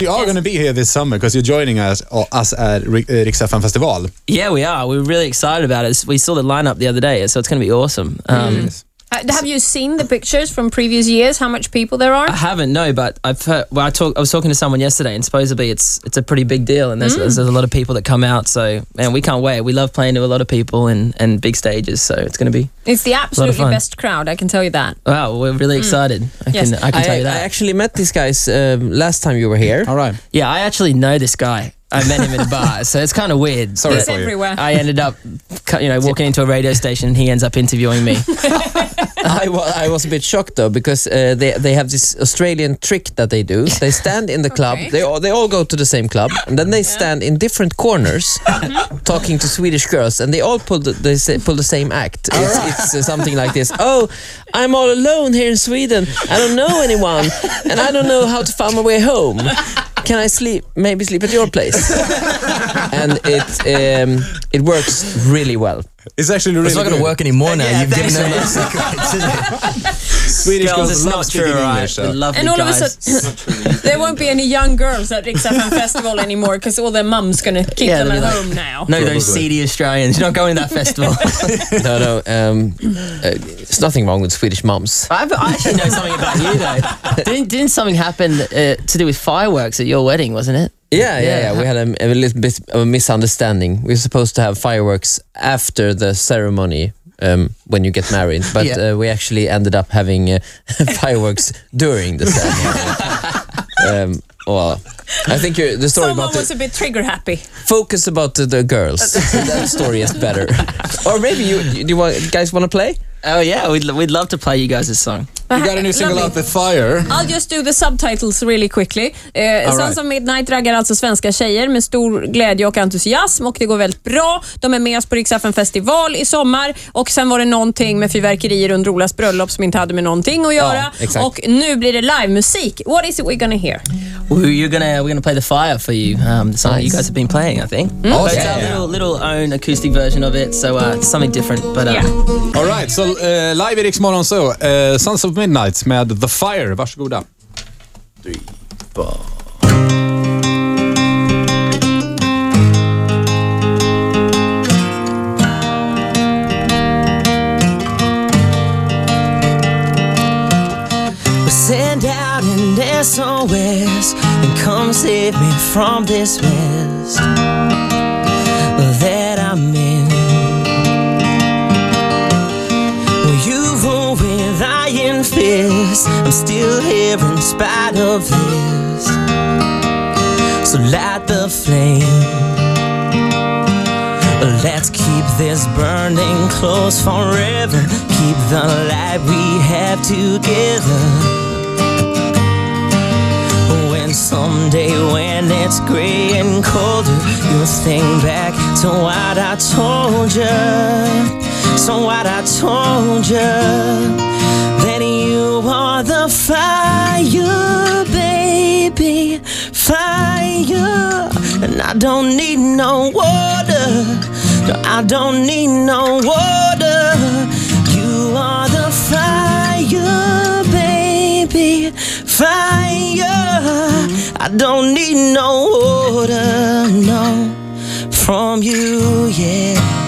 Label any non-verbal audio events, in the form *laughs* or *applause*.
We are going to be here this summer because you're joining us, us at uh, Rix FM Festival. Yeah, we are. We're really excited about it. We saw the lineup the other day, so it's going to be awesome. Um, Yes. Uh, Have you seen the pictures from previous years? How much people there are? I haven't, no, but I've heard. Well, I talk, I was talking to someone yesterday, and supposedly it's it's a pretty big deal, and there's, there's a lot of people that come out. So, man, we can't wait. We love playing to a lot of people and, and big stages, so it's going to be It's the absolutely best crowd, I can tell you that. wow. We're really excited. I Yes. can I can I, tell you that. I actually met these guys um, last time you were here. All right. yeah, I actually know this guy. I met him in a *laughs* bar, so it's kind of weird. Sorry It's everywhere. I ended up, you know, walking into a radio station, and he ends up interviewing me. *laughs* *laughs* I, wa- I was a bit shocked though because uh, they they have this Australian trick that they do. They stand in the club. Okay. They all they all go to the same club, and then they stand in different corners, talking to Swedish girls, and they all pull the they say, pull the same act. It's, it's uh, something like this. Oh, I'm all alone here in Sweden. I don't know anyone, and I don't know how to find my way home. Can I sleep? Maybe sleep at your place. and it um, it works really well. It's actually really It's not going to work anymore now. Yeah, You've given thanks, them those secrets, isn't? Swedish Girls, girls it's love not speaking true, right? English. We're so- lovely And all of a sudden, *laughs* there won't be any young girls at Rix FM Festival anymore because all their mums gonna keep Yeah, them they'll at like- home now. no, those seedy Australians. You're not going to that festival. *laughs* No, no. Um, uh, there's nothing wrong with Swedish mums. I've, I actually know something about you though. *laughs* Didn't, didn't something happen uh, to do with fireworks at your wedding, wasn't it? Yeah, yeah, Yeah. yeah. We had a, a little bit of a misunderstanding. We were supposed to have fireworks after the ceremony um, when you get married, but Yeah. uh, we actually ended up having uh, *laughs* fireworks during the ceremony. *laughs* um, well, I think you're, the story Someone about was the a bit trigger happy. focus about the, the girls. *laughs* that story is better. or maybe you, you, do you want, guys want to play? Oh yeah, we'd, we'd love to play you guys song. You got a new single out, The Fire. I'll just do the subtitles really quickly. Eh, Sons right. of Midnight raggar alltså svenska tjejer med stor glädje och entusiasm och det går väldigt bra. De är med oss på FM festival i sommar och sen var det någonting med fyrverkerier under Olas bröllop som inte hade med någonting att göra. exakt. och nu blir det livemusik. What is it we're gonna hear? Well, you're gonna we're gonna play the fire for you. Um, the song that you Nice. guys have been playing, I think. Mm. But it's yeah. our little little own acoustic version of it, so uh, it's something different. But uh, Yeah. All right, so uh, live i Rix Morgon så uh, Sons of Midnight med The Fire. Varsågoda. send out an SOS and come save me from this mess fists. I'm still here in spite of this. So light the flame. Let's keep this burning close forever. Keep the light we have together. When someday when it's gray and colder, you'll think back to what I told you. So what I told you are the fire, baby, fire, and I don't need no water. No, I don't need no water. You are the fire, baby, fire. I don't need no water, no, from you, yeah.